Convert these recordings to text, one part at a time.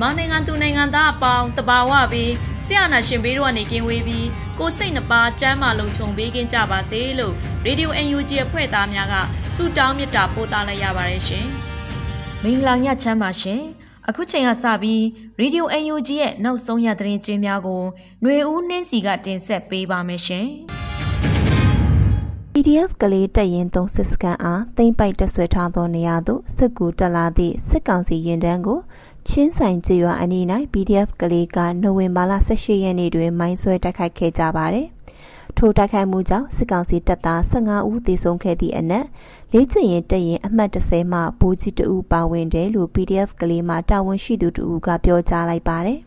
မြန်မာနိုင်ငံသူနိုင်ငံသားအပေါင်းတဘာဝပြီးဆရာနာရှင်ဘေးတို့ကနေကင်းဝေးပြီးကိုစိတ်နှပါစမ်းမလုံးခြုံပေးကင်းကြပါစေလို့ရေဒီယို UNG အဖွဲ့သားများကဆုတောင်းမေတ္တာပို့သလိုက်ရပါတယ်ရှင်။မင်္ဂလာညချမ်းပါရှင်။အခုချိန်ကစပြီးရေဒီယို UNG ရဲ့နောက်ဆုံးရသတင်းကြေးများကိုຫນွေဦးနှင်းစီကတင်ဆက်ပေးပါမယ်ရှင်။ PDF ကလေးတက်ရင်သုံးစစ်စကန်အားတိမ့်ပိုက်တက်ဆွဲထားသောနေရာသို့စစ်ကူတက်လာသည့်စစ်ကောင်စီရင်တန်းကို ချင်းဆိုင်ကြေးရွာအနီး၌ PDF ကလေးကနိုဝင်ဘာလ18ရက်နေ့တွင်မိုင်းဆွဲတိုက်ခိုက်ခဲ့ကြပါတယ်။ထိုတိုက်ခိုက်မှုကြောင့်စစ်ကောင်စီတပ်သား15ဦးသေဆုံးခဲ့သည့်အနက်လေးချင်ရင်တက်ရင်အမှတ်30မှဗိုလ်ကြီးတဦးပါဝင်တယ်လို့ PDF ကလေးမှတာဝန်ရှိသူတဦးကပြောကြားလိုက်ပါတယ်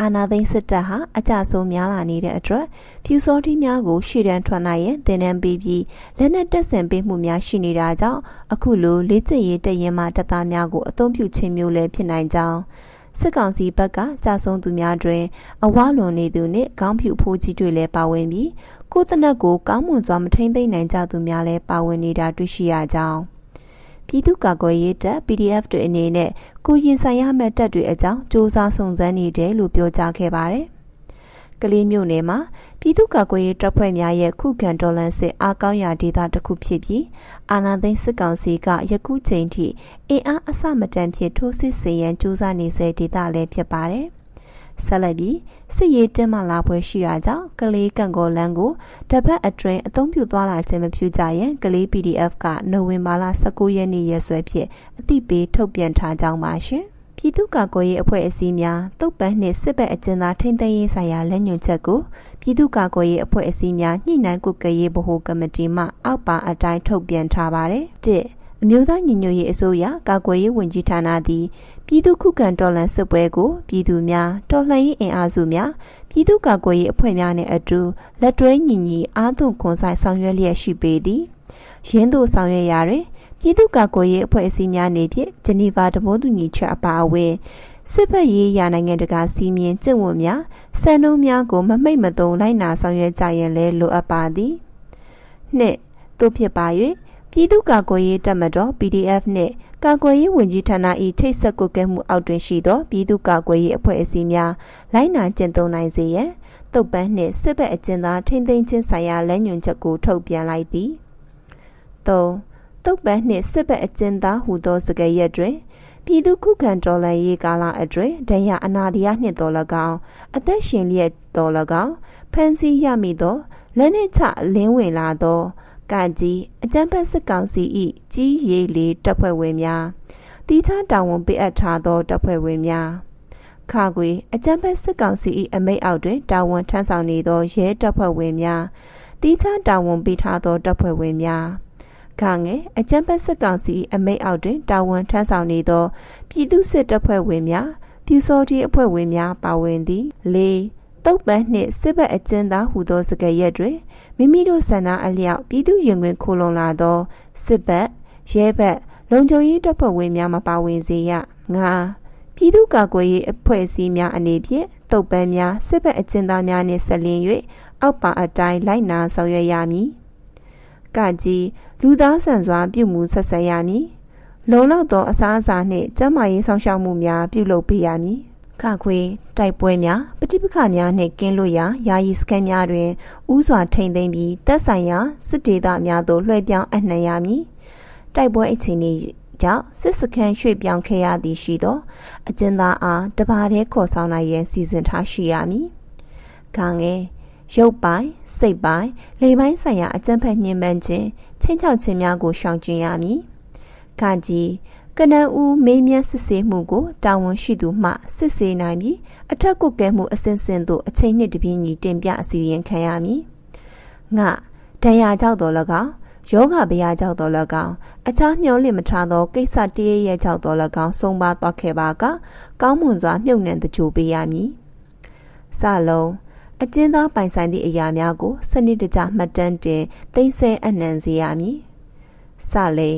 အာနာသိန်းစစ်တပ်ဟာအကြဆုံးများလာနေတဲ့အတွက်ဖြူစောတိများကိုရှေ့တန်းထွက်နိုင်ရင်တင်နန်းပေးပြီးလက်နက်တပ်ဆင်ပေးမှုများရှိနေတာကြောင့်အခုလိုလေ့ကျင့်ရေးတရင်မှတပ်သားများကိုအသုံးပြုခြင်းမျိုးလည်းဖြစ်နိုင်ကြောင်းစစ်ကောင်စီဘက်ကကြာဆုံးသူများတွင် အဝလွန်နေသူနှင့်ခေါင်းဖြူဖိုးကြီးတွေလည်းပါဝင်ပြီးကိုယ်တနက်ကိုကောင်းမွန်စွာမထိန်သိမ်းနိုင်ကြသူများလည်းပါဝင်နေတာတွေ့ရှိရကြောင်း ပြည်သူ့ကာကွယ်ရေးတပ် PDF တွေအနေနဲ့ကိုရင်ဆိုင်ရမယ့်တပ်တွေအကြောင်းစ조사စုံစမ်းနေတယ်လို့ပြောကြားခဲ့ပါတယ်။ကလေးမျိုးနယ်မှာပြည်သူ့ကာကွယ်ရေးတပ်ဖွဲ့များရဲ့ခုခံတော်လှန်စစ်အားကောင်းရာဒေသတစ်ခုဖြစ်ပြီးအာဏာသိမ်းစစ်ကောင်စီကယခုချိန်ထိအင်အားအဆမတန်ဖြင့်ထိုးစစ်ဆင်ရန်စ조사နေစေဒေသလည်းဖြစ်ပါတယ်။ ဆက်လက်ပြီးစစ်ရေးတင်းမာလာပွဲရှိတာကြောင့်ကလေးကံကောလန်းကိုတပတ်အတွင်းအသုံးပြုသွားလာခြင်းမပြုကြရင်ကလေး PDF ကနိုဝင်ဘာလ19ရက်နေ့ရက်စွဲဖြင့်အသိပေးထုတ်ပြန်ထားကြောင်းပါရှင်။ပြည်သူ့ကာကွယ်ရေးအဖွဲ့အစည်းများတုတ်ပန်းနှင့်စစ်ဘက်အကျဉ်းသားထိန်းသိမ်းရေးဆိုင်ရာလက်ညွှန်ချက်ကိုပြည်သူ့ကာကွယ်ရေးအဖွဲ့အစည်းများညှိနှိုင်းကုကရေးဗဟိုကမတီမှအောက်ပါအတိုင်းထုတ်ပြန်ထားပါတယ်။၁အမျိုးသားညီညွတ်ရေးအစိုးရကာကွယ်ရေးဝန်ကြီးဌာနသည် ပြည်သူခုခံတော်လှန်စစ်ပွဲကိုပြည်သူများတော်လှန်ရေးအင်အားစုများပြည်သူ့ကာကွယ်ရေးအဖွဲ့များနှင့်အတူလက်တွဲညီညီအားသွန်ခွန်ဆိုင်ဆောင်ရွက်လျက်ရှိပေသည်ရင်းတို့ဆောင်ရွက်ရာတွင်ပြည်သူ့ကာကွယ်ရေးအဖွဲ့အစည်းများနေဖြင့်ဂျနီဗာသဘောတူညီချက်အပါအဝင်စစ်ဖက်ရေးရာနိုင်ငံတကာစီမင်းကျင့်ဝတ်များစံနှုန်းများကိုမမိတ်မသုံလိုက်နာဆောင်ရွက်ကြရန်လည်းလိုအပ်ပါသည်နှစ်သို့ဖြစ်ပါ၍ ပြည်သူ့ကာကွယ်ရေးတပ်မတော် PDF နှင့်ကာကွယ်ရေးဝန်ကြီးဌာန၏ထိတ်ဆက်ကွက်ကဲမှုအောက်တွင်ရှိသောပြည်သူ့ကာကွယ်ရေးအဖွဲ့အစည်းများလိုက်နာကျင့်သုံးနိုင်စေရန်တုတ်ပန်းနှင့်စစ်ဘက်အကျဉ်းသားထိမ့်သိမ်းခြင်းဆိုင်ရာလမ်းညွှန်ချက်ကိုထုတ်ပြန်လိုက်သည်၃တုတ်ပန်းနှင့်စစ်ဘက်အကျဉ်းသားဟူသောစကားရက်တွင်ပြည်သူခုခံတော်လှန်ရေးကာလအတွင်းဒဏ်ရာအနာတရားနှင့်တော်၎င်းအသက်ရှင်လျက်တော်၎င်းဖမ်းဆီးရမိသောလက်နက်ချလင်းဝင်လာသော ကကြီးအကြံဖက်စစ်ကောင်စီ၏ကြီးရေးလေးတပ်ဖွဲ့ဝင်များတီချတာဝန်ပေးအပ်ထားသောတပ်ဖွဲ့ဝင်များခါခွေအကြံဖက်စစ်ကောင်စီ၏အမိတ်အောက်တွင်တာဝန်ထမ်းဆောင်နေသောရဲတပ်ဖွဲ့ဝင်များတီချတာဝန်ပေးထားသောတပ်ဖွဲ့ဝင်များခါငယ်အကြံဖက်စစ်ကောင်စီအမိတ်အောက်တွင်တာဝန်ထမ်းဆောင်နေသောပြည်သူစစ်တပ်ဖွဲ့ဝင်များပြူစောတိအဖွဲ့ဝင်များပါဝင်သည်၄တုတ်ပန်းနှင့်စစ်ဘက်အကျဉ်းသားဟူသောစကားရက်တွင် မိမိတို့ဆန္ဒအလျောက်ပြည်သူရင်ခွင်ခိုလုံလာသောစစ်ဘက်ရဲဘက်လုံခြုံရေးတပ်ဖွဲ့ဝင်များမပါဝင်စေရငါပြည်သူ့ကာကွယ်ရေးအဖွဲ့အစည်းများအနေဖြင့်တုတ်ပန်းများစစ်ဘက်အကျဉ်းသားများနှင့်ဆက်လျင်၍အောက်ပါအတိုင်းလိုက်နာဆောင်ရွက်ရမည်ကကြီးလူသားဆန်စွာပြုမှုဆက်ဆံရမည်လုံလောက်သောအစားအစာနှင့်ကျန်းမာရေးဆောင်ရှောက်မှုများပြုလုပ်ပေးရမည် ခခွေတိုက်ပွဲများပဋိပက္ခများနှင့်ကင်းလွတ်ရာယာယီစခန်းများတွင်ဥစွာထိမ့်သိမ်းပြီးတပ်ဆိုင်ရာစစ်ဒေသများသို့လွှဲပြောင်းအနှံ့ရမည်တိုက်ပွဲအခြေအနေကြောင့်စစ်စခန်းရွှေ့ပြောင်းခဲ့ရသည်ရှိသောအကျဉ်းသားအားတပါးတည်းခေါ်ဆောင်နိုင်ရန်စီစဉ်ထားရှိရမည်။ခေါငယ်ရုပ်ပိုင်းစိတ်ပိုင်းလေပိုင်းဆိုင်ရာအကြံဖက်ညှဉ်းပန်းခြင်းချင်းချောက်ခြင်းများကိုရှောင်ကျဉ်ရမည်။ခါကြီး ကနန်ဦးမေးမြန်းစစ်ဆေးမှုကိုတာဝန်ရှိသူမှစစ်ဆေးနိုင်ပြီးအထက်ကုတ်ကဲမှုအစဉ်စဉ်သို့အချိန်နှစ်တပြင်းကြီးတင်ပြအစီရင်ခံရမည်။ငါတရားကြောက်တော်၎င်းယောဂဗျာကြောက်တော်၎င်းအခြားမျောလင့်မထားသောကိစ္စတည်းရဲ့ကြောက်တော်၎င်းဆုံးပါသွားခဲ့ပါကကောင်းမွန်စွာမြုပ်နှံတကြိုပေးရမည်။စလုံးအကျဉ်းသားပိုင်ဆိုင်သည့်အရာများကိုစနစ်တကျမှတ်တမ်းတင်သိမ်းဆည်းအနှံစေရမည်။စလေ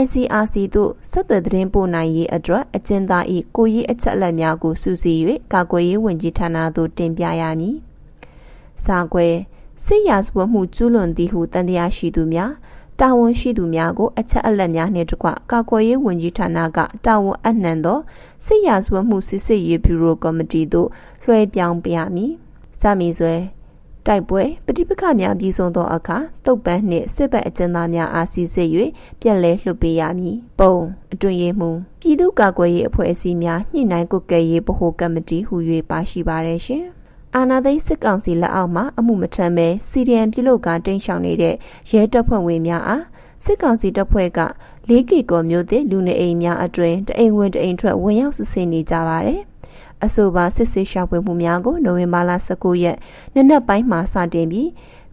ICRC သို့ဆက်သွယ်သတင်းပို့နိုင်ရေးအတွက်အကျဉ်းသား၏ကိုရေးအချက်အလက်များကိုစုစည်း၍ကာကွယ်ရေးဝန်ကြီးဌာနသို့တင်ပြရမည်။စာခွဲစစ်ရာဇဝတ်မှုကျူးလွန်သည်ဟုတန်တရားရှိသူများတာဝန်ရှိသူများကိုအချက်အလက်များနှင့်တကွကာကွယ်ရေးဝန်ကြီးဌာနကတာဝန်အနှံသောစစ်ရာဇဝတ်မှုစစ်စစ်ရေးဘျူရိုကော်မတီသို့လွှဲပြောင်းပြမည်။စမီဆွဲ တိုက်ပွဲပဋိပက္ခများပြီးဆုံးသောအခါတုတ်ပန်းနှင့်စစ်ဘက်အကျဉ်းသားများအားစီစစ်၍ပြန်လည်လွှတ်ပေးရမည်ပုံအတွင်ရေးမှုပြည်သူ့ကာကွယ်ရေးအဖွဲ့အစည်းများညှိနှိုင်းကုတ်ကဲရေးဗဟိုကမတီဟူ၍ပါရှိပါရရှင်အာနာသိစစ်ကောင်စီလက်အောက်မှာအမှုမထမ်းပဲစီရီယံပြုလုပ်ကတိန့်ရှောင်နေတဲ့ရဲတပ်ဖွဲ့ဝင်များအားစစ်ကောင်စီတပ်ဖွဲ့က၄ကီကောမျိုးသစ်လူနေအိမ်များအတွင်တအိမ်ဝင်တအိမ်ထွက်ဝင်ရောက်စစ်ဆေးနေကြပါတယ်။ အဆိုပါစစ်ဆေးရှာဖွေမှုများကိုနိုဝင်ဘာလ19ရက်နေ့နက်ပိုင်းမှာစတင်ပြီး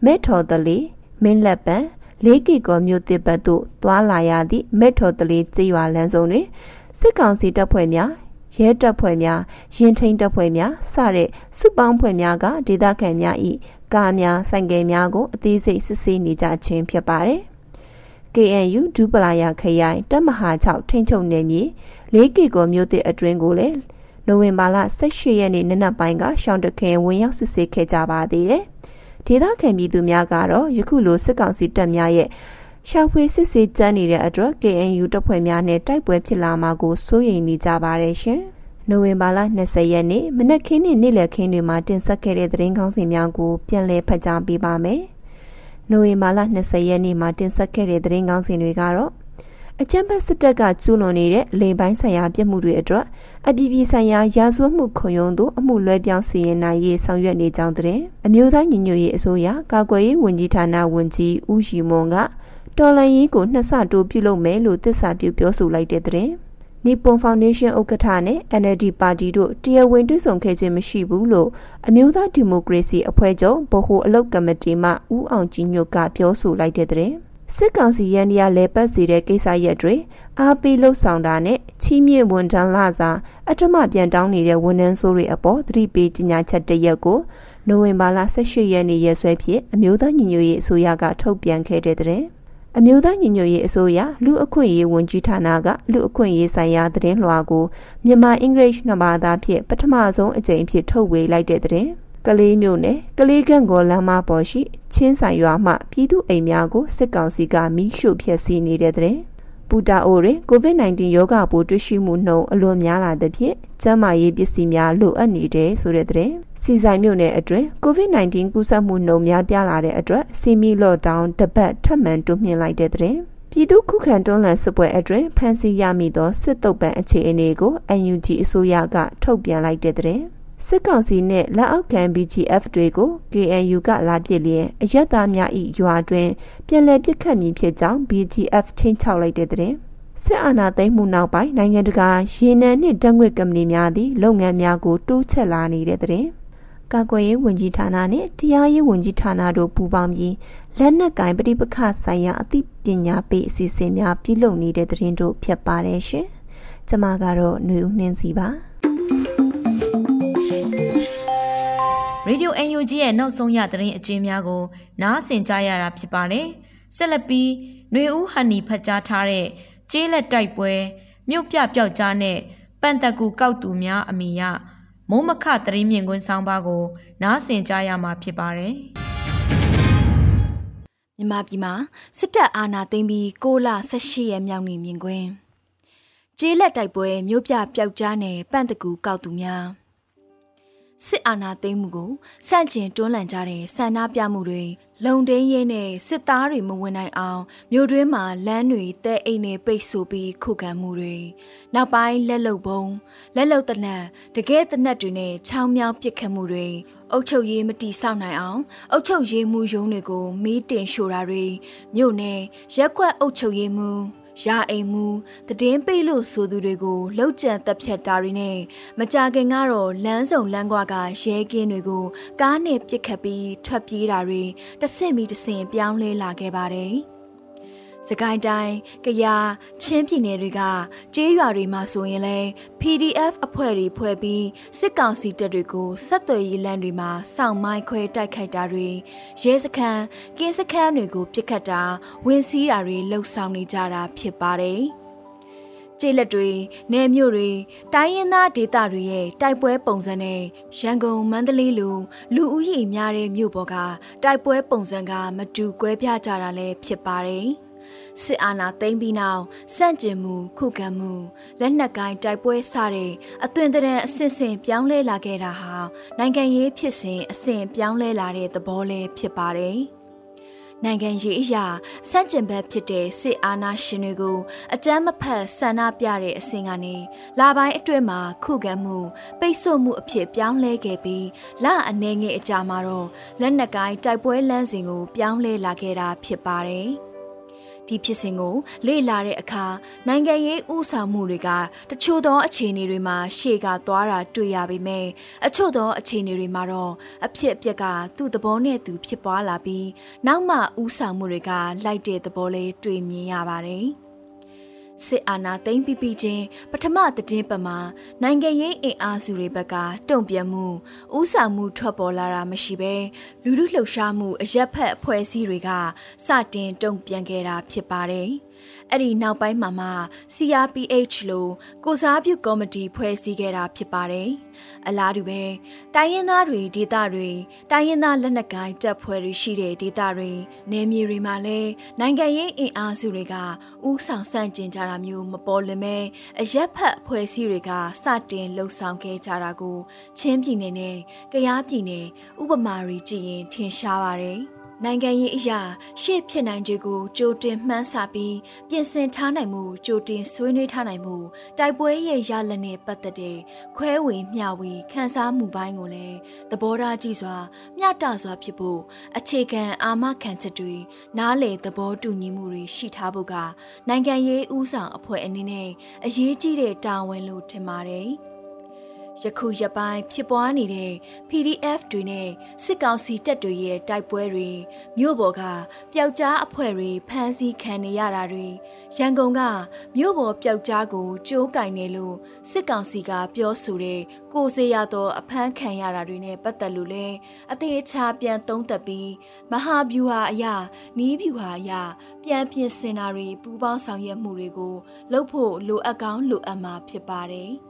မဲထော်တလီမင်းလက်ပံလေးကီကောမြို့တစ်ဘက်သို့သွာလာရသည့်မဲထော်တလီကျေးရွာလမ်းစုံတွင်စစ်ကောင်စီတပ်ဖွဲ့များရဲတပ်ဖွဲ့များရင်ထိန်တပ်ဖွဲ့များစတဲ့စုပေါင်းဖွဲ့များကဒေသခံများ၏ကားများဆိုင်ကယ်များကိုအသေးစိတ်စစ်ဆေးနေကြခြင်းဖြစ်ပါတယ်။ KNU ဒူပလာယာခရိုင်တပ်မဟာ6ထိန်းချုပ်နယ်မြေ၄ကီကောမြို့တစ်အတွင်းကိုလည်း နိုဝင်ဘာလ18ရက်နေ့နနက်ပိုင်းကရှောင်းတခင်ဝင်ရောက်စစ်ဆေးခဲ့ကြပါသေးတယ်။ဒေသခံပြည်သူများကတော့ယခုလိုစစ်ကောင်စီတပ်များရဲ့ရှောက်ဖွေးစစ်ဆေးကြမ်းနေတဲ့အတွက် KNU တပ်ဖွဲ့များနဲ့တိုက်ပွဲဖြစ်လာမှာကိုစိုးရိမ်နေကြပါတယ်ရှင်။နိုဝင်ဘာလ20ရက်နေ့မနက်ခင်းနဲ့နေ့လယ်ခင်းတွေမှာတင်ဆက်ခဲ့တဲ့သတင်းကောင်းစီများကိုပြန်လည်ဖတ်ကြားပေးပါမယ်။နိုဝင်ဘာလ20ရက်နေ့မှာတင်ဆက်ခဲ့တဲ့သတင်းကောင်းစီတွေကတော့ အကြံဖက်စစ်တပ်ကကျူးလွန်နေတဲ့လိမ်ပိုင်းဆိုင်ရာပြစ်မှုတွေအတွက်အပြည်ပြည်ဆိုင်ရာရာဇဝတ်မှုခုံရုံးသို့အမှုလွှဲပြောင်းစီရင်နိုင်ရေးဆောင်ရွက်နေကြောင်းတဲ့အမျိုးသားညီညွတ်ရေးအစိုးရကာကွယ်ရေးဝန်ကြီးဌာနဝန်ကြီးဦးရှိမွန်ကတော်လန်ရေးကိုနှစ်ဆတိုးပြုလုပ်မယ်လို့သစ္စာပြုပြောဆိုလိုက်တဲ့တဲ့နီပွန်ဖောင်ဒေးရှင်းဥက္ကဋ္ဌနဲ့ NLD ပါတီတို့တရားဝင်တွေ့ဆုံခဲ့ခြင်းမရှိဘူးလို့အမျိုးသားဒီမိုကရေစီအဖွဲ့ချုပ်ဗဟိုအလုပ်ကမတီမှဦးအောင်ကြည်ညွတ်ကပြောဆိုလိုက်တဲ့တဲ့ စစ်ကောင်စီရန်တရားလဲပတ်စီတဲ့ကိစ္စရက်တွေအားပေးလှုပ်ဆောင်တာနဲ့ချီးမြှင့်ဝန်ထမ်းလာစာအထမပြန်တောင်းနေတဲ့ဝန်ထမ်းဆိုးတွေအပေါ်သတိပေးကြေညာချက်တရက်ကိုနိုဝင်ဘာလ18ရက်နေ့ရက်စွဲဖြင့်အမျိုးသားညီညွတ်ရေးအစိုးရကထုတ်ပြန်ခဲ့တဲ့တဲ့အမျိုးသားညီညွတ်ရေးအစိုးရလူအခွင့်အရေးဝန်ကြီးဌာနကလူအခွင့်အရေးဆိုင်ရာသတင်းလွှာကိုမြန်မာအင်္ဂလိပ်နှစ်ဘာသာဖြင့်ပထမဆုံးအကြိမ်ဖြစ်ထုတ်ဝေလိုက်တဲ့တဲ့ ကလေးမျိုးနဲ့ကလေးကန့်ကိုလမ်းမပေါ်ရှိချင်းဆိုင်ရွာမှပြည်သူအိမ်များကိုစစ်ကောင်စီကမိရှို့ဖျက်ဆီးနေတဲ့တဲ့ပူတာအိုတွင် COVID-19 ရောဂါပိုးတွေ့ရှိမှုနှုန်းအလွန်များလာသဖြင့်ကျန်းမာရေးပစ္စည်းများလိုအပ်နေတယ်ဆိုတဲ့တဲ့စီဆိုင်မြို့နယ်အတွင်း COVID-19 ကူးစက်မှုနှုန်းများပြားလာတဲ့အတွက်စီမီလော့ဒေါင်းတပတ်ထပ်မံတိုးမြင့်လိုက်တဲ့တဲ့ပြည်သူခုခံတွန်းလှန်စစ်ပွဲအတွင်းဖမ်းဆီးရမိသောစစ်တုပ်ပံအခြေအနေကို UNG အစိုးရကထုတ်ပြန်လိုက်တဲ့တဲ့ စစ်ကောင်စီနဲ့လက်အောက်ခံ BGF တွေကို KNU ကလာပစ်လျင်အရက်သားများ၏ရွာတွင်ပြည်လဲပစ်ခတ်မည်ဖြစ်ကြောင်း BGF ချင်းချောက်လိုက်တဲ့တဲ့စစ်အာဏာသိမ်းမှုနောက်ပိုင်းနိုင်ငံတကာရေနံနှင့်ဓာတ်ငွေ့ကုမ္ပဏီများသည်လုပ်ငန်းများကိုတိုးချဲ့လာနေတဲ့တဲ့ကာကွယ်ရေးဝန်ကြီးဌာနနဲ့တရားရေးဝန်ကြီးဌာနတို့ပူးပေါင်းပြီးလက်နက်ကင်ပဋိပက္ခဆိုင်ရာအသိပညာပေးအစီအစဉ်များပြုလုပ်နေတဲ့တဲ့ရင်တို့ဖြစ်ပါတယ်ရှင်။ကျွန်မကတော့ຫນွေဦးနှင်းစီပါ။ Radio UNG ရဲ့နောက်ဆုံးရသတင်းအကျဉ်းများကိုနားဆင်ကြရတာဖြစ်ပါတယ်။ဆက်လက်ပြီးຫນွေဦးဟန်နီဖတ်ကြားထားတဲ့ကျေးလက်တိုက်ပွဲမြို့ပြပျောက်ကြားနဲ့ပန်တက်ကူကောက်သူများအမိယမုံမခသတင်းမြင့်ကွင်းဆောင်ပါကို နားဆင်ကြရမှာဖြစ်ပါတယ်။မြန်မာပြည်မှာစစ်တပ်အာဏာသိမ်းပြီး6လ18ရက်မြောက်နေ့မြင်ကွင်းကျေးလက်တိုက်ပွဲမြို့ပြပျောက်ကြားနယ်ပန့်တကူကောက်သူများ စစ်အာဏာသိမ်းမှုကိုစန့်ကျင်တွန်းလှန်ကြတဲ့ဆန္ဒပြမှုတွေလုံဒင်းရဲနဲ့စစ်သားတွေမဝင်နိုင်အောင်မြို့တွင်းမှာလမ်းတွေတဲအိမ်တွေပိတ်ဆို့ပြီးခုခံမှုတွေနောက်ပိုင်းလက်လုံပုံလက်လုံတနက်တကယ်တနက်တွေနဲ့ချောင်းမြောင်းပစ်ခတ်မှုတွေအုတ်ချုပ်ရေးမတီဆောက်နိုင်အောင်အုတ်ချုပ်ရေးမှုရုံးတွေကိုမီးတင်ရှို့တာတွေမြို့နယ်ရက်ကွက်အုတ်ချုပ်ရေးမှု ရာအိမ်မှုတည်င်းပိတ်လို့ဆိုသူတွေကိုလှုပ်ကြံတက်ဖြတ်တာတွေနဲ့မကြခင်ကတော့လမ်းစုံလမ်းကွာကရဲကင်းတွေကိုကားနဲ့ပစ်ခတ်ပြီးထွက်ပြေးတာတွေတဆင့်ပြီးတဆင့်ပြောင်းလဲလာခဲ့ပါတယ်။ စကိုင်းတိုင်း၊ကယား၊ချင်းပြည်နယ်တွေကကျေးရွာတွေမှာဆိုရင်လည်း PDF အဖွဲ့တွေဖွဲ့ပြီးစစ်ကောင်စီတပ်တွေကိုဆက်သွယ်ရေးလမ်းတွေမှာစောင့်မိုင်းခွဲတိုက်ခိုက်တာတွေရဲစခန်း၊ကင်းစခန်းတွေကိုပစ်ခတ်တာဝင်စီးတာတွေလှုပ်ဆောင်နေကြတာဖြစ်ပါတယ်။ကျေးလက်တွေနယ်မြို့တွေတိုင်းရင်းသားဒေသတွေရဲ့တိုက်ပွဲပုံစံနဲ့ရန်ကုန်မန္တလေးလိုလူဦးရေများတဲ့မြို့ပေါ်ကတိုက်ပွဲပုံစံကမတူကွဲပြားကြတာလည်းဖြစ်ပါတယ်။ စစ်အာဏာသိမ်းပြီးနောက်စန့်ကျင်မှုခုခံမှုလက်နက်ကိုင်းတိုက်ပွဲစတဲ့အသွင်သဏ္ဍာန်အစစ်စင်ပြောင်းလဲလာခဲ့တာဟာနိုင်ငံရေးဖြစ်စဉ်အစဉ်ပြောင်းလဲလာတဲ့သဘောလေးဖြစ်ပါတယ်။နိုင်ငံရေးအရာစန့်ကျင်ဘက်ဖြစ်တဲ့စစ်အာဏာရှင်တွေကိုအကြမ်းမဖက်ဆန္ဒပြတဲ့အစဉ်ကနေလာပိုင်းအတွင်းမှာခုခံမှုပိတ်ဆို့မှုအဖြစ်ပြောင်းလဲခဲ့ပြီးလအနေငယ်အကြာမှာတော့လက်နက်ကိုင်းတိုက်ပွဲလမ်းစဉ်ကိုပြောင်းလဲလာခဲ့တာဖြစ်ပါတယ်။ ဒီဖြစ်စဉ်ကိုလေ့လာတဲ့အခါနိုင်ငံရေးဥဆောင်မှုတွေကတချို့သောအခြေအနေတွေမှာရှေ့ကသွားတာတွေ့ရပေမဲ့အချို့သောအခြေအနေတွေမှာတော့အဖြစ်အပျက်ကသူ့သဘောနဲ့သူဖြစ်ပွားလာပြီးနောက်မှဥဆောင်မှုတွေကလိုက်တဲ့သဘောလေးတွေ့မြင်ရပါတယ်။ စစ်အာဏာသိမ်းပြီးပြီးချင်းပထမသတင်းပတ်မှာနိုင်ငံရေးအင်အားစုတွေဘက်ကတုံ့ပြန်မှုဥဆောင်မှုထွက်ပေါ်လာတာမရှိဘဲလူလူလှုပ်ရှားမှုအရက်ဖက်အဖွဲ့အစည်းတွေကစတင်တုံ့ပြန်ခဲ့တာဖြစ်ပါတယ်။ အဲ့ဒီနောက်ပိုင်းမှာမှ CRPH လို့ကိုစားပြုကော်မတီဖွဲ့စည်းခဲ့တာဖြစ်ပါတယ်။အလားတူပဲတိုင်းရင်းသားတွေဒေသတွေတိုင်းရင်းသားလက်နက်ကိုင်တပ်ဖွဲ့တွေရှိတဲ့ဒေသတွေနယ်မြေတွေမှာလည်းနိုင်ငံရေးအင်အားစုတွေကဥဆောင်ဆန့်ကျင်ကြတာမျိုးမပေါ်လွင်ပဲအရက်ဖက်အဖွဲ့အစည်းတွေကစတင်လှုပ်ဆောင်ခဲ့ကြတာကိုချင်းပြည်နယ်နဲ့ကယားပြည်နယ်ဥပမာတွေကြည့်ရင်ထင်ရှားပါတယ်။ နိုင်ငံရေးအရာရှေ့ဖြစ်နိုင်ခြေကိုကြိုတင်မှန်းဆပြီးပြင်ဆင်ထားနိုင်မှုကြိုတင်ဆွေးနွေးထားနိုင်မှုတိုက်ပွဲရဲ့ရလနဲ့ပတ်သက်တဲ့ခွဲဝေမျှဝေခန်းစားမှုပိုင်းကိုလည်းသဘောထားကြည့်စွာမျှတစွာဖြစ်ဖို့အခြေခံအာမခံချက်တွေနားလေသဘောတူညီမှုတွေရှိထားဖို့ကနိုင်ငံရေးဥဆောင်အဖွဲ့အနေနဲ့အရေးကြီးတဲ့တာဝန်လို့ထင်ပါတယ်။ ယခုရပိုင်းဖြစ်ပွားနေတဲ့ PDF တွေနဲ့စစ်ကောင်စီတပ်တွေရဲ့တိုက်ပွဲတွေမြို့ပေါ်ကပျောက်ကြားအဖွဲ့တွေဖမ်းဆီးခံနေရတာတွေရန်ကုန်ကမြို့ပေါ်ပျောက်ကြားကိုကြိုးကင်နေလို့စစ်ကောင်စီကပြောဆိုတဲ့ကိုစေရသောအဖမ်းခံရတာတွေနဲ့ပတ်သက်လို့လဲအသေးအချာပြန်သုံးသပ်ပြီးမဟာဗျူဟာအရာနီးဗျူဟာအရာပြန်ပြင်ဆင်တာတွေပူးပေါင်းဆောင်ရွက်မှုတွေကိုလုပ်ဖို့လိုအပ်ကောင်းလိုအပ်မှာဖြစ်ပါတယ်။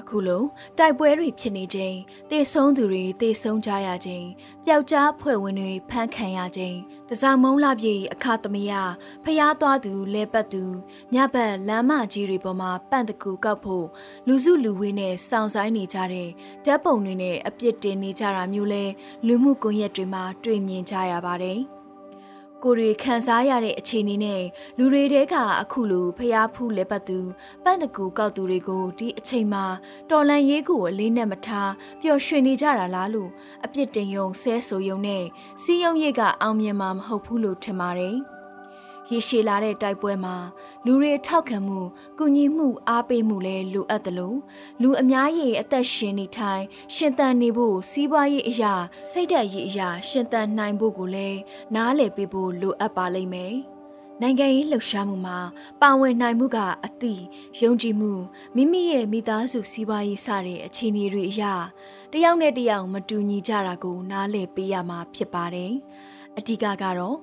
အခုလိုတိုက်ပွဲတွေဖြစ်နေချိန်တေဆုံးသူတွေတေဆုံးကြရချိန်ပျောက်ကြားဖွဲ့ဝင်တွေဖမ်းခံရချိန်တစားမုံလာပြေအခါသမယဖျားသွားသူလဲပတ်သူညဘက်လမ်းမကြီးတွေပေါ်မှာပန့်တကူကောက်ဖို့လူစုလူဝေးနဲ့စောင့်ဆိုင်နေကြတဲ့ဓာတ်ပုံတွေနဲ့အပြစ်တင်နေကြတာမျိုးလဲလူမှုကွန်ရက်တွေမှာတွေ့မြင်ကြရပါတယ်။ ကိုတွေခံစားရတဲ့အခြေအနေနဲ့လူတွေတဲကအခုလိုဖျားဖူးလက်ပတ်သူပန့်တကူကောက်သူတွေကိုဒီအချိန်မှာတော်လန်ရေးကိုအလေးနဲ့မထားပျော်ရွှင်နေကြတာလားလို့အပြစ်တင်ယုံဆဲဆိုယုံနဲ့စီးယုံရိတ်ကအောင်မြင်မှာမဟုတ်ဘူးလို့ထင်ပါတယ်။ ရေရှည်လာတဲ့တိုက်ပွဲမှာလူတွေထောက်ခံမှုကုညီမှုအားပေးမှုလည်းလိုအပ်တယ်လို့လူအများကြီးအသက်ရှင်နေထိုင်ရှင်သန်နေဖို့စီးပွားရေးအရာစိတ်ဓာတ်ရေးအရာရှင်သန်နိုင်ဖို့ကိုလည်းနားလည်ပေးဖို့လိုအပ်ပါလိမ့်မယ်နိုင်ငံရေးလှုပ်ရှားမှုမှာပါဝင်နိုင်မှုကအသည့်ယုံကြည်မှုမိမိရဲ့မိသားစုစီးပွားရေးစတဲ့အခြေအနေတွေအရာတယောက်နဲ့တယောက်မတူညီကြတာကိုနားလည်ပေးရမှာဖြစ်ပါတယ်။အဓိကကတော့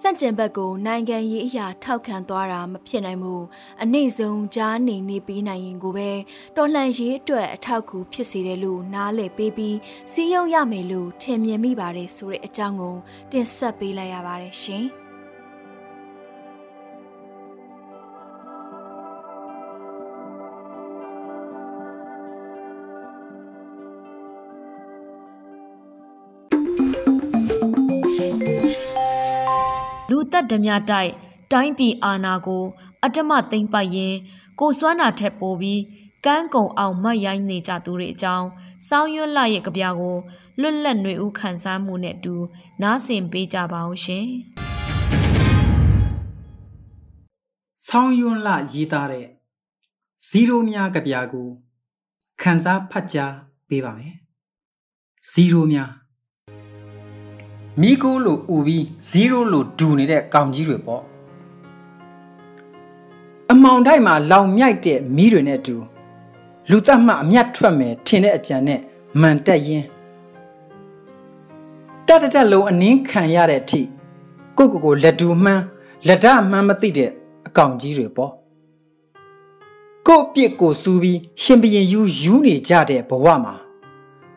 စန့်ကျင်ဘက်ကိုနိုင်ငံရေးအရာထောက်ခံသွားတာမဖြစ်နိုင်ဘူးအနှိမ့်ဆုံးကြားနေနေပြီးနိုင်ရင်ကိုပဲတော်လှန်ရေးအတွက်အထောက်အကူဖြစ်စေတယ်လို့နားလည်ပေးပြီးစီးရုံရမယ်လို့ထင်မြင်မိပါတယ်ဆိုတဲ့အကြောင်းကိုတင်ဆက်ပေးလိုက်ရပါတယ်ရှင်။ လူသက်ဓမြတိုက်တိုင်းပြည်အာဏာကိုအတ္တမသိမ့်ပိုက်ရင် ကိုစွမ်းနာထက်ပိုပြီးကန်းကုံအောင်မတ်ရိုင်းနေကြသူတွေအကြောင်းစောင်းရွတ်လာရဲ့ကြပြကိုလွတ်လပ်ຫນွေဦးခန်းစားမှုနဲ့အတူနားဆင်ပေးကြပါအောင်ရှင်။ဆောင်းယွန်းလရေးသားတဲ့ဇီရိုများကြပြကိုခန်းစားဖတ်ကြားပေးပါမယ်။ဇီရိုများ မိကိုလို့ဥပြီးဇီရိုလို့ဒူနေတဲ့ကောင်ကြီးတွေပေါ့အမောင်တိုက်မှာလောင်မြိုက်တဲ့မီးတွေနဲ့တူလူသက်မှအမျက်ထွက်မယ်ထင်တဲ့အကြံနဲ့မန်တက်ရင်တက်တက်လုံးအနင်းခံရတဲ့အထိကိုကိုကိုလက်တူမှန်းလက်ဒမှန်းမသိတဲ့အကောင်ကြီးတွေပေါ့ကို့ပြစ်ကိုစူးပြီးရှင်ဘရင်ယူယူနေကြတဲ့ဘဝမှာ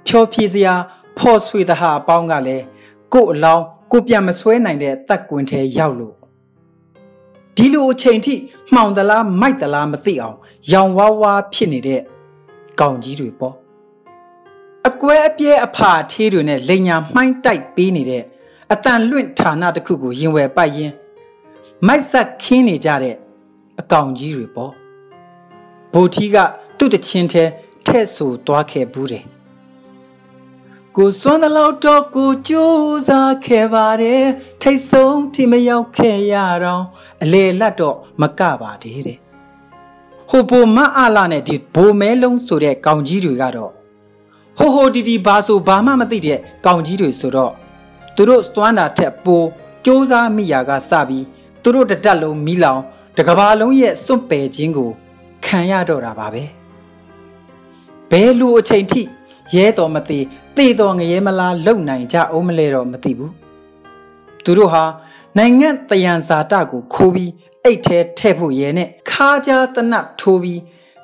ဖြောဖြေစရာဖော်ဆွေသဟာအပေါင်းကလည်း ကို့အလောင်းကိုပြန်မဆွဲနိုင်တဲ့တက်ကွင်ထဲရောက်လို့ဒီလိုအချိန်ထိမှောင်သလားမိုက်သလားမသိအောင်ရောင်ဝါးဝါဖြစ်နေတဲ့ကောင်ကြီးတွေပေါ့အကွဲအပြဲအဖာသေးတွေနဲ့လိန်ညာမှိုင်းတိုက်ပေးနေတဲ့အတန်လွင့်ဌာနတစ်ခုကိုရင်ဝယ်ပိုက်ရင်မိုက်ဆက်ခင်းနေကြတဲ့အကောင်ကြီးတွေပေါ့ဘိုထီကသူ့တချင်းထဲထဲ့ဆူသွားခဲ့ဘူးတယ် ကိုစွမ်းသလောက်တော့ကိုကြိုးစားခဲ့ပါတယ်ထိတ်ဆုံးထိမရောက်ခဲ့ရတော့အလေလက်တော့မကပါသေးတဲ့ဟိုဘိုမအလာနဲ့ဒီဘိုမဲလုံးဆိုတဲ့ကောင်ကြီးတွေကတော့ဟိုဟိုတီတီဘာဆိုဘာမှမသိတဲ့ကောင်ကြီးတွေဆိုတော့သူတို့စွမ်းတာထက်ပိုစ조사မိရာကစပြီးသူတို့တတက်လုံးမီးလောင်တကဘာလုံးရဲ့စွန့်ပယ်ခြင်းကိုခံရတော့တာပါပဲဘယ်လိုအချိန်ထိ ရဲတော်မသိတေတော်ငရဲမလားလုံနိုင်ကြအောင်မလဲတော့မသိဘူးသူတို့ဟာနိုင်ငံတယံဇာတကိုခိုးပြီးအိတ်ထဲထည့်ဖို့ရဲနဲ့ခါးကြားတနတ်ထိုးပြီး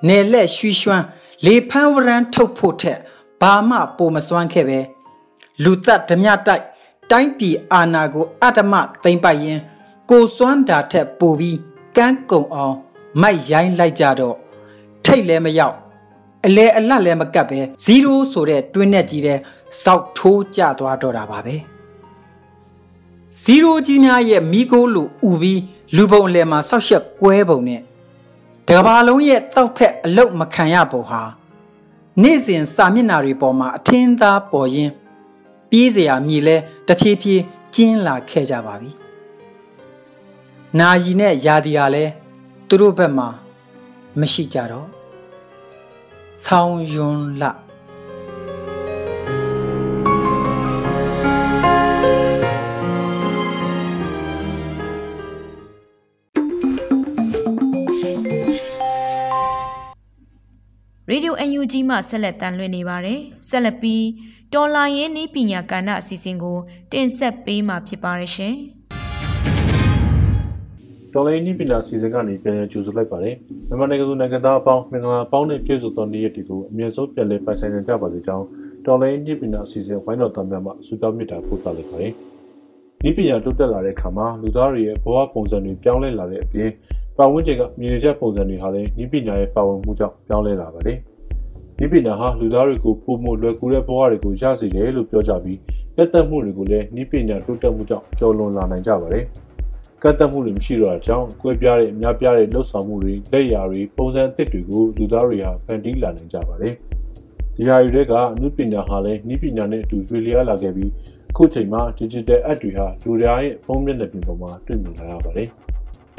နယ်လက်ရွှီရွှမ်းလေဖန်းဝရန်ထုတ်ဖို့ထက်ဘာမှပိုမစွမ်းခဲ့ပဲလူသက်ဓမြတိုက်တိုင်းပြည်အာဏာကိုအတ္တမသိမ့်ပိုက်ရင် ကိုစွမ်းတာထက်ပိုပြီးကန်းကုံအောင်မိုက်ရိုင်းလိုက်ကြတော့ထိတ်လည်းမရောက် အလဲအလတ်လည်းမကတ်ပဲ0ဆိုတဲ့တွင်းနဲ့ကြီးတဲ့စောက်ထိုးကျသွားတော့တာပါပဲ0ကြီးများရဲ့မိကိုလိုဥပြီးလူပုံလယ်မှာဆောက်ရက်ကွဲပုံနဲ့တကဘာလုံးရဲ့တောက်ဖက်အလုတ်မခံရပုံဟာနေ့စဉ်စာမျက်နှာတွေပေါ်မှာအထင်းသားပေါ်ရင်းပြေးစရာမြေလဲတဖြည်းဖြည်းကျင်းလာခဲ့ကြပါပြီ။နာယီနဲ့ယာဒီဟာလဲသူတို့ဘက်မှာမရှိကြတော့ ဆောင်းယွန်းလရေဒီယို UNG မှဆက်လက်တန်လွှင့်နေပါတယ်။ဆက်လက်ပြီးတော်လာရင်းနည်းပညာကဏ္ဍအစီအစဉ်ကို တင်ဆက်ပေးမှာဖြစ်ပါရရှင်။ တော်လိုင်းနည်းပညာစီစဉ်ကနေပြန်လည်ကြိုဆိုလိုက်ပါတယ်။မြန်မာနိုင်ငံသူနိုင်ငံသားအပေါင်းမင်္ဂလာပေါင်းနဲ့ပြည့်စုံသောနေ့ရက်တွေကိုအမြဲဆုံးပြန်လည်ပိုင်ဆိုင်နိုင်ကြပါစေကြောင်းတော်လိုင်းနည်းပညာစီစဉ်ဝိုင်းတော်သားများမှဆုတောင်းမေတ္တာပို့သလိုက်ပါတယ်။နည်းပညာတိုးတက်လာတဲ့အခါမှာလူသားတွေရဲ့ဘဝပုံစံတွေပြောင်းလဲလာတဲ့အပြင်ပတ်ဝန်းကျင်ကမြင်နေချက်ပုံစံတွေဟာလည်းနည်းပညာရဲ့ပါဝင်မှုကြောင့်ပြောင်းလဲလာပါတယ်။နည်းပညာဟာလူသားတွေကိုပုံမလွယ်ကူတဲ့ဘဝတွေကိုရစေတယ်လို့ပြောကြပြီးလက်သက်မှုတွေကိုလည်းနည်းပညာတိုးတက်မှုကြောင့်ကျော်လွန်လာနိုင်ကြပါတယ်။ ကတ်တက်မှုတွေမရှိတော့တာကြောင့်ကွဲပြားတဲ့အများပြားတဲ့လှုပ်ဆောင်မှုတွေလက်ရာတွေပုံစံအသစ်တွေကိုလူသားတွေဟာဖန်တီးလာနိုင်ကြပါတယ်။ဒီဟာတွေကအမှုပညာဟာလည်းနည်းပညာနဲ့အတူရွေလျားလာခဲ့ပြီးအခုချိန်မှာ digital app တွေဟာလူတွေရဲ့ဖုန်းမျက်နှာပြင်ပေါ်မှာတွေ့မြင်လာရပါတယ်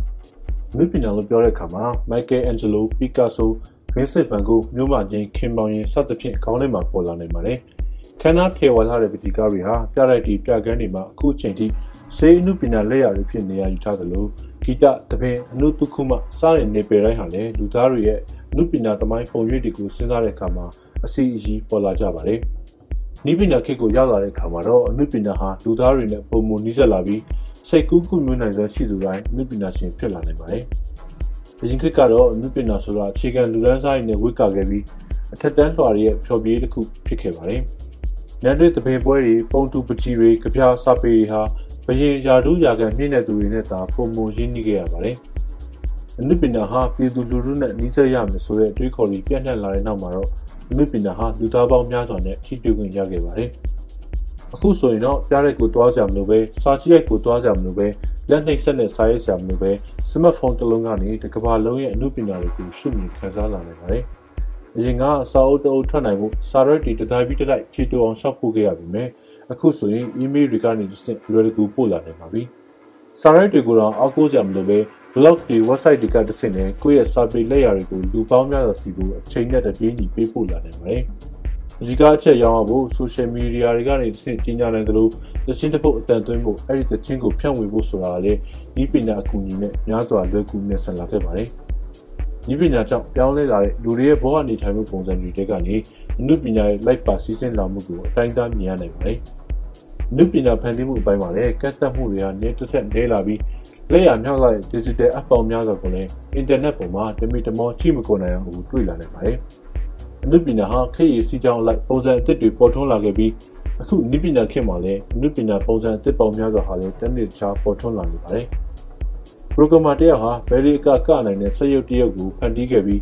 ။မြပညာလို့ပြောတဲ့အခါမှာ Michelangelo, Picasso, Vincent van Gogh မြို့မှာချင်းခင်ပေါင်ရင်စသဖြင့်ခေါင်းထဲမှာပေါ်လာနိုင်ပါတယ်။ခန္ဓာထေဝါထားတဲ့ပတိကားတွေဟာပြလိုက်တီပြကန်းတွေမှာအခုချိန်ထိ စေအနုပညာလက်ရာတွေဖြစ်နေရယူထားသလိုဂီတတပင်အနုတုခုမှစတဲ့နေပယ်တိုင်းဟာလည်းလူသားတွေရဲ့အနုပညာသမိုင်းပုံရိပ်တွေကိုစဉ်းစားတဲ့အခါမှာအစီအစီပေါ်လာကြပါတယ်။နိပညာခေတ်ကိုရောက်လာတဲ့အခါမှာတော့အနုပညာဟာလူသားတွေနဲ့ပုံမနီးစပ်လာပြီးစိတ်ကူးကူမျိုးနိုင်သောရှိသူတိုင်းအနုပညာရှင်ဖြစ်လာနိုင်ပါတယ်။ဒီခေတ်ကတော့အနုပညာဆိုတာအခြေခံလူဒန်းစားရည်နဲ့ဝိကာခဲ့ပြီးအထက်တန်းလွှာရဲ့ဖြောပြေးတစ်ခုဖြစ်ခဲ့ပါတယ်။ညတွေတပင်ပွဲတွေပုံတူပကြီးတွေကြပြစာပေတွေဟာ ဘရင်ယာဒူးယာကန်မြင့်တဲ့သူတွေနဲ့သာပုံမရင်းနှီးခဲ့ရပါတယ်။အနုပညာဟာပြည်သူလူထုနဲ့နှီးစပ်ရမယ်ဆိုတဲ့အတွေးခေါ်တွေပြန့်နှံ့လာတဲ့နောက်မှာတော့အနုပညာဟာလူသားပေါင်းများစွာနဲ့ထိတွေ့ခွင့်ရခဲ့ပါတယ်။အခုဆိုရင်တော့ပြားတဲ့ကိုသွားကြမလို့ပဲစာကြည့်ရိုက်ကိုသွားကြမလို့ပဲလက်နှိပ်ဆက်နဲ့စာရိုက်ကြမလို့ပဲစမတ်ဖုန်းတစ်လုံးကနေတစ်ကမ္ဘာလုံးရဲ့အမှုပညာတွေကိုရှုမြင်ခံစားလာနိုင်ပါတယ်။အရင်ကစာအုပ်တအုပ်ထွက်နိုင်မှုစာရွက်တွေတတိုင်းပြီးတတိုင်းခြေတူအောင်ရှောက်ဖို့ခဲ့ရပြီမယ်။ အခုဆိုရင် email တွေကနေတစ်ဆင့်လွယ်ကူပို့လာနိုင်ပါပြီ။စာရွက်တွေကိုတော့အောက်ကိုကြမလို့ပဲ blog တွေ website တွေကတစ်ဆင့်နဲ့ကိုယ့်ရဲ့စာပေလက်ရာတွေကိုလူပေါင်းများစွာစီကိုအချိန်နဲ့တပြေးညီပေးပို့လာနိုင်ပါတယ်။အကြီးကားအချက်ရောင်းဖို့ social media တွေကနေတစ်ဆင့်ကြီးညာနိုင်သလိုသချင်းတစ်ပုတ်အတန်သွင်းဖို့အဲ့ဒီသချင်းကိုဖြန့်ဝေဖို့ဆိုတာလည်းဤပညာအကူအညီနဲ့များစွာလွယ်ကူမြတ်ဆန်လာခဲ့ပါတယ်။ ဤပညာကြောင့်ပြောင်းလဲလာတဲ့လူတွေရဲ့ဘဝနေထိုင်မှုပုံစံတွေတဲကနေအမှုပညာရဲ့ life ပါစီစဉ်လာမှုကိုအတိုင်းအတာမြင်ရနိုင်ပါတယ်။အမှုပညာဖန်တီးမှုအပိုင်းမှာလည်းကတ်သက်မှုတွေဟာနေတစ်ဆက်နေလာပြီးလက်ရမြောက်လာတဲ့ digital app ပေါင်းများစွာကိုလည်း internet ပေါ်မှာတမီတမောချိမကိုနိုင်အောင်တွေ့လာနိုင်ပါတယ်။အနုပညာဟာခေတ်ရည်စီးကြောင်းလိုက်ပုံစံအသစ်တွေပေါ်ထွန်းလာခဲ့ပြီးအခုနိပညာခေတ်မှာလည်းအနုပညာပုံစံအသစ်ပေါင်းများစွာဟာလည်းတနည်းတခြားပေါ်ထွန်းလာနေပါတယ်။ ပရိုဂရမာတယောက်ဟာဘယ်ရီကကနိုင်တဲ့စက်ရုပ်တရုပ်ကိုဖန်တီးခဲ့ပြီး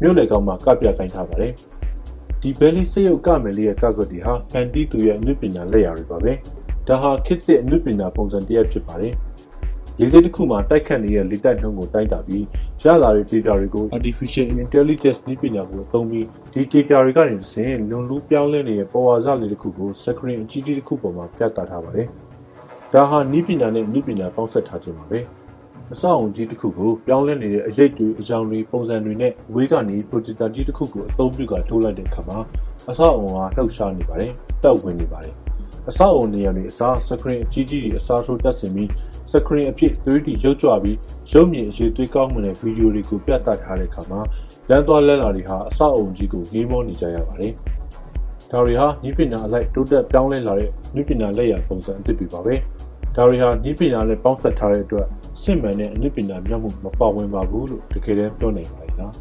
မြို့လေကောင်မှာကပြကိုင်းထားပါတယ်။ဒီဘယ်လီစက်ရုပ်ကမယ်လေးရဲ့ကကွက်တီဟာဖန်တီးသူရဲ့အနုပညာလက်ရာတွေပါပဲ။ဒါဟာခေတ်သစ်အနုပညာပုံစံတရက်ဖြစ်ပါတယ်။လေဆိပ်တစ်ခုမှာတိုက်ခတ်နေတဲ့လေတိုက်နှုန်းကိုတိုင်းတာပြီးရလာတဲ့ data တွေကို artificial intelligence နည်းပညာကိုအသုံးပြီးဒီ data တွေကနေတစ်ဆင့်လွန်လူးပြောင်းလဲနေတဲ့ပေါ်ဝါစလေးတစ်ခုကို screen အကြီးကြီးတစ်ခုပေါ်မှာပြသထားပါတယ်။ဒါဟာနည်းပညာနဲ့နည်းပညာပေါင်းစပ်ထားခြင်းပါပဲ။ အဆောက်အုံကြီးတစ်ခုကိုပြောင်းလဲနေတဲ့အရိပ်တွေအကြောင်းတွေပုံစံတွေနဲ့ဝေးကနေ projector ကြီးတစ်ခုကိုအသုံးပြုကထိုးလိုက်တဲ့အခါမှာအဆောက်အုံကလှုပ်ရှားနေပါတယ်။တောက်ဝင်နေပါတယ်။အဆောက်အုံနေရာတွေအစား screen အကြီးကြီးတွေအစားထိုးတက်ဆင်ပြီးစကရင်အဖြစ် 3D ရုပ်ကြွပြီးရုပ်မြင်အရေးသွေးကောင်းမွန်တဲ့ဗီဒီယိုတွေကိုပြသထားတဲ့အခါမှာလမ်းသွားလမ်းလာတွေဟာအဆောက်အုံကြီးကိုငေးမောနေကြရပါတယ်။ဒါတွေဟာနိပညာအလိုက်တိုးတက်ပြောင်းလဲလာတဲ့နိပညာလက်ရာပုံစံအသစ်တွေပါပဲ။ဒါတွေဟာနိပညာနဲ့ပေါင်းစပ်ထားတဲ့အတွက် စစ်မှန်တဲ့အနိပညာမျက်မှုမပါဝင်ပါဘူးလို့တကယ်တမ်းပြောနိုင်ပါလား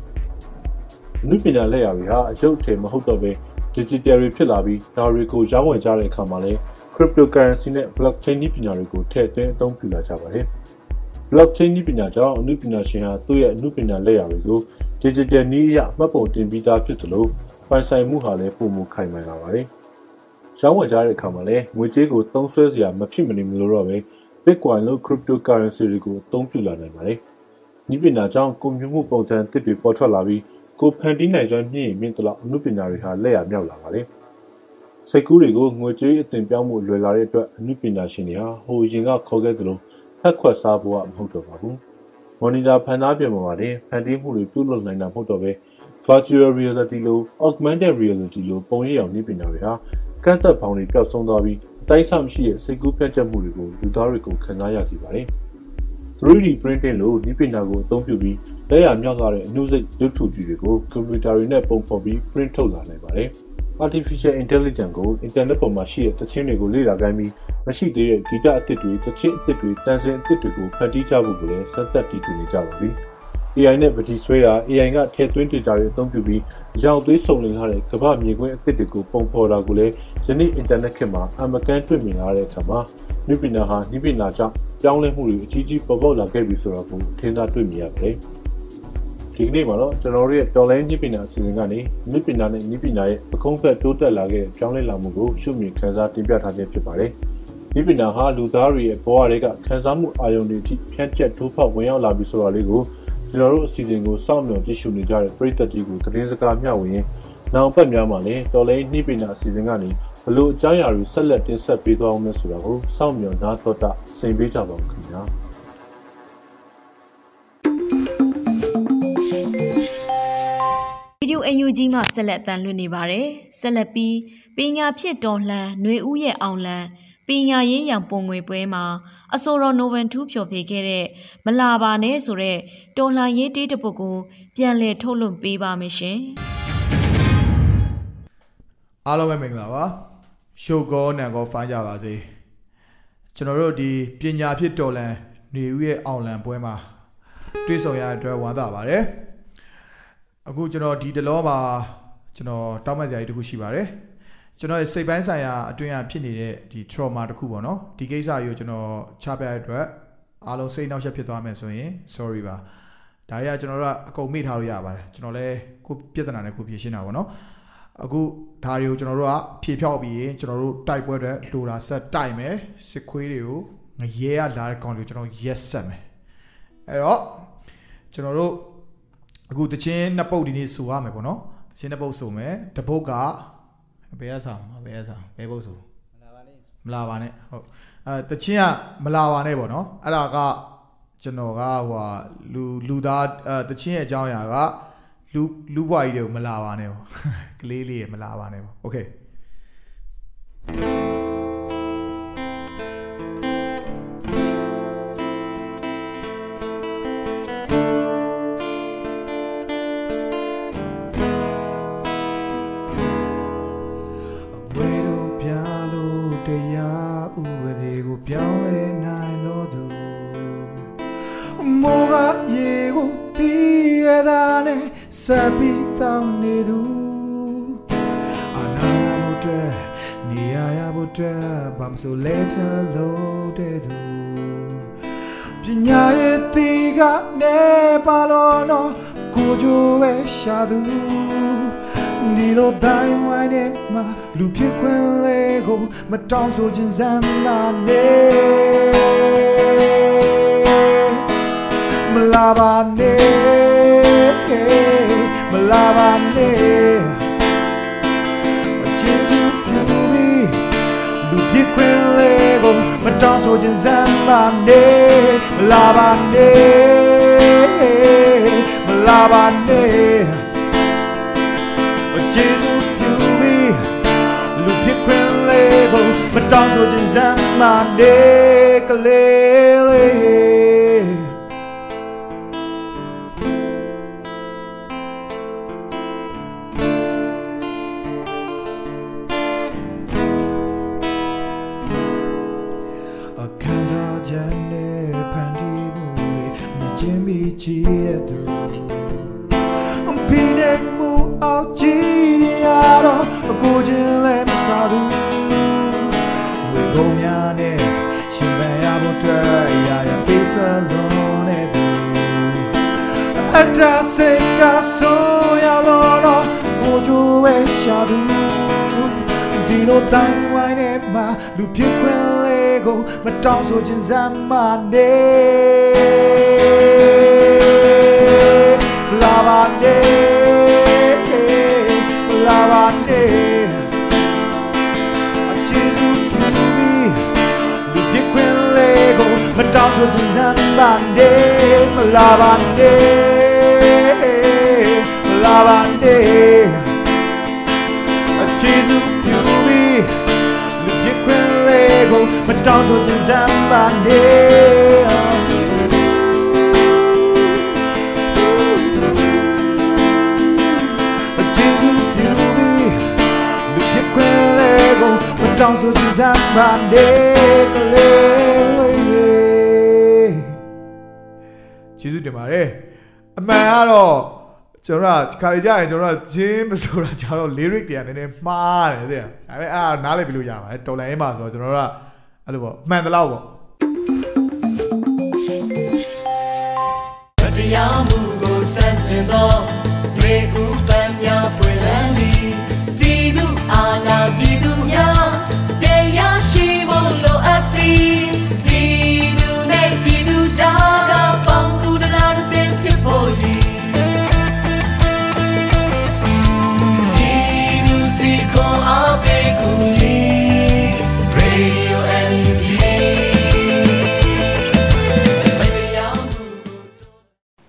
။နိပညာလက်ရာတွေဟာအယုတ်ထေမဟုတ်တော့ဘဲ digital တွေဖြစ်လာပြီးဒါတွေကိုရောင်းဝယ်ကြတဲ့အခါမှာလည်း cryptocurrency နဲ့ blockchain နည်းပညာတွေကိုထည့်သွင်းအသုံးပြုလာကြပါတယ်။ blockchain နည်းပညာကြောင့်အမှုပညာရှင်ဟာသူ့ရဲ့အမှုပညာလက်ရာတွေကို digital နည်းအရမှတ်ပုံတင်ပြီးသားဖြစ်သလိုပိုင်ဆိုင်မှုဟာလည်းပုံမခိုင်မာလာပါတယ်။ရောင်းဝယ်ကြတဲ့အခါမှာလည်းငွေကြေးကိုသုံးစွဲစရာမဖြစ်မနေမလို့တော့ပဲ Bitcoin လို့ cryptocurrency တွေကိုအသုံးပြုလာနိုင်ပါတယ်။နည်းပညာကြောင့်ကွန်ပျူတာမှုပုံစံအသစ်တွေပေါ်ထွက်လာပြီးကိုဖန်တီးနိုင်စွမ်းမြင့်ရင်မြင့်သလောက်အမှုပညာတွေဟာလက်ရမြောက်လာပါတယ်။စိတ်ကူးတွေကိုငွေကြေးအသွင်ပြောင်းမှုလွယ်လာတဲ့အတွက်အမှုပညာရှင်တွေဟာဟိုရင်ကခေါ်ခဲ့သလိုဖက်ခွက်စားဖို့မဟုတ်တော့ပါဘူး။ monitor ဖန်သားပြင်ပေါ်မှာတင်ဖန်တီးမှုတွေပြုလုပ်နိုင်တာမဟုတ်တော့ပဲ virtual reality လို augmented reality လိုပုံရိပ်အောင်နည်းပညာတွေဟာကန့်သက်ပေါင်းတွေပျောက်ဆုံးသွားပြီးအ တိုင်းအဆမရှိတဲ့စိတ်ကူးပြတ်ချက်မှုတွေကိုလူသားတွေကိုခံစားရစေပါတယ်။ 3D printing လို့နည်းပညာကိုအသုံးပြုပြီးလက်ရမြောက်လာတဲ့အနုစိတ်ရုပ်ထုကြီးတွေကိုကွန်ပျူတာတွေနဲ့ပုံဖော်ပြီး print ထုတ်လာနိုင်ပါတယ်။ artificial intelligence ကို internet ပေါ်မှာရှိတဲ့သချင်းတွေကိုလေ့လာခိုင်းပြီးမရှိသေးတဲ့ဂီတအသစ်တွေသချင်းအသစ်တွေတန်ဆင်အသစ်တွေကိုဖန်တီးကြဖို့ကိုလည်းစက်သက်တည်ထူနေကြပါပြီ။ AI နဲ့ပတိဆွဲတာ AI ကထည့်သွင်း data တွေအသုံးပြုပြီးရောင်သွေးစုံလင်ထားတဲ့ကမ္ဘာမြေခွင်းအသစ်တွေကိုပုံဖော်တာကိုလည်း ယနေ့ internet ခေတ်မှာအမကန်တွေ့မြင်လာတဲ့အခါမှာနိပညာဟာနိပညာကြောင့်ပြောင်းလဲမှုတွေအကြီးကြီးပေါ်ပေါက်လာခဲ့ပြီဆိုတော့ကိုထင်သာတွေ့မြင်ရပါတယ်။ဒီကနေ့မှာတော့ကျွန်တော်တို့ရဲ့တော်လိုင်းညပညာအစီအစဉ်ကနေညပညာနဲ့ညပညာရဲ့အကုန်းဖက်တိုးတက်လာခဲ့တဲ့ကြောင်းလဲလာမှုကိုရှုမြင်ခန်းစားတင်ပြထားခြင်းဖြစ်ပါတယ်။ညပညာဟာလူသားတွေရဲ့ဘဝတွေကခန်းစားမှုအာရုံတွေအထိဖြန့်ကျက်ထိုးဖောက်ဝင်ရောက်လာပြီဆိုတာလေးကိုကျွန်တော်တို့အစီအစဉ်ကိုစောင့်မျှော်ကြည့်ရှုနေကြတဲ့ပရိသတ်တွေကိုသတင်းစကားမျှဝေရင်းနောက်ပတ်များမှာလည်းတော်လိုင်းညပညာအစီအစဉ်ကနေဘ လို့အကြောင်းအရာတွေဆက်လက်တင်ဆက်ပေးသွားအောင်လဲဆိုတာကိုစောင့်မျှော်နားတော်တာစိန်ပေးကြပါဦးခင်ဗျာ။ Radio UNG မှဆက်လက်တန်လွှင့်နေပါတယ်။ဆက်လက်ပြီးပညာဖြစ်တော်လှန်ຫນွေဦးရဲ့အောင်လံပညာရေးရန်ပုံငွေပွဲမှာအဆိုတော်နိုဝင်2ဖြော်ပြခဲ့တဲ့မလာပါနဲ့ဆိုတဲ့တော်လှန်ရေးတေးတပုတ်ကိုပြန်လည်ထုတ်လွှင့်ပေးပါမယ်ရှင်။အားလုံးပဲမင်္ဂလာပါ။ ရှုပ်ကောနံကောဖိုင်းကြပါစေ။ကျွန်တော်တို့ဒီပညာဖြစ်တော်လှန်ຫນွေဦးရဲ့အောင်လံပွဲမှာတွေ့ဆုံရတဲ့အတွက်ဝမ်းသာပါတယ်။အခုကျွန်တော်ဒီတလောမှာကျွန်တော်တောင်းပန်စရာကြီးတစ်ခုရှိပါတယ်ကျွန်တော်ရဲ့စိတ်ပိုင်းဆိုင်ရာအတွင်းအဖြစ်နေတဲ့ဒီ trauma တစ်ခုပေါ့နော်ဒီကိစ္စကြီးကိုကျွန်တော်ချပြရတဲ့အတွက်အားလုံးစိတ်နှောက်ယှက်ဖြစ်သွားမယ်ဆိုရင် sorry ပါဒါကြီးကကျွန်တော်တို့ကအကုန်မေ့ထားလို့ရပါတယ်ကျွန်တော်လည်းကိုပြဿနာနဲ့ကိုဖြေရှင်းတာပေါ့နော်အခု ဒါတွေကိုကျွန်တော်တို့ကဖြေဖြောက်ပြီးရင်ကျွန်တော်တို့တိုက်ပွဲတွေလှူတာဆက်တိုက်မယ်စစ်ခွေးတွေကိုငရဲရလာတဲ့ကောင်တွေကိုကျွန်တော်ရက်ဆက်မယ်အဲ့တော့ကျွန်တော်တို့အခုတချင်းနှစ်ပုတ်ဒီနေ့ဆိုရမယ်ပေါ့နော်တချင်းနှစ်ပုတ်ဆိုမယ်တစ်ပုတ်ကဘယ်ရဆောင်ဘယ်ရဆောင်ဘယ်ပုတ်ဆိုမလာပါနဲ့ဟုတ်အဲတချင်းကမလာပါနဲ့ပေါ့နော်အဲ့ဒါကကျွန်တော်ကဟိုဟာလူလူသားအဲတချင်းရဲ့အကြောင်းအရာက လူလူဘွားကြီးတွေကိုမလာပါနဲ့ပေါ့ကလေးလေးရမလာပါနဲ့ပေါ့โอเค ဆိုလဲထလို့တဲ့သူပညာရဲ့တီကနေပါလို့နော်ကိုကြိုးပဲရှာသူဒီလိုတိုင်းဝိုင်းနဲ့မှလူဖြစ်ခွင့်လေးကိုမတောင်းဆိုခြင်းစမ်းလာနေ ခြင်းစမ်းလာနေမလာပါနဲ့မလာပါနဲ့ကျေးဇူးပြုပြီးလူဖြစ်ခွင့်လေးကိုမတောင်းဆိုခြင်းစမ်းမနေကလေးလေး လိုတိုင်းဝိုင်းနဲ့မှလူဖြစ်ခွင့်လေးကိုမတောင်းဆိုခြင်းစမ်းမနေလာပါနေလာပါနေအချစ်သူပြုပြီးလူဖြစ်ခွင့်လေးကိုမတောင်းဆိုခြင်းစမ်းမနေမလာပါနေမလာပါနေ တောင်းဆိုခြင်းစမ်းပါနေအချီးစုပြုပြီးလူပြခွင့်လေးကိုမတောင်းဆိုခြင်းစမ်းပါနေကလေးကျေးဇူးတင်ပါတယ်အမှန်ကတော့ကျွန်တော်ကခါလေးကြရင်ကျွန်တော်ကဂျင်းမဆိုတာကျွန်တော် lyric တွေကနည်းနည်းမှားတယ်တဲ့ဒါပေမဲ့အားနားလည်ပြီလို့ရပါတယ်တော်လိုင်းမှာဆိုတော့ကျွန်တော်တို့က အဲ့လိုပေါ့မှန်တယ်လို့ပေါ့တရားမှုကိုစန့်ကျင်သောတွေဥပန်းများပွင့်လန်းသည်ပြည်သူအာဏာပြ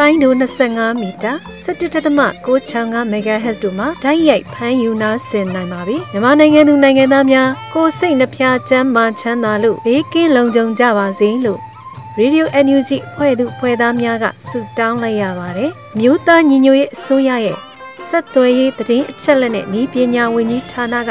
လိုင်းဒို25မီတာ17.665 MHz တို့မှာဓာတ်ရိုက်ဖမ်းယူနာဆင်နိုင်ပါပြီမြန်မာနိုင်ငံသူနိုင်ငံသားများကိုယ်စိတ်နှဖျားချမ်းမာချမ်းသာလို့ဘေးကင်းလုံခြုံကြပါစေလို့ Radio NUG ဖွဲ့သူဖွဲ့သားများကဆုတောင်းလိုက်ရပါတယ်မြို့သားညီညွတ်ရေးအစိုးရရဲ့ဆက်သွယ်ရေးသတင်းအချက်အလက်နဲ့ဤပညာဝန်ကြီးဌာနက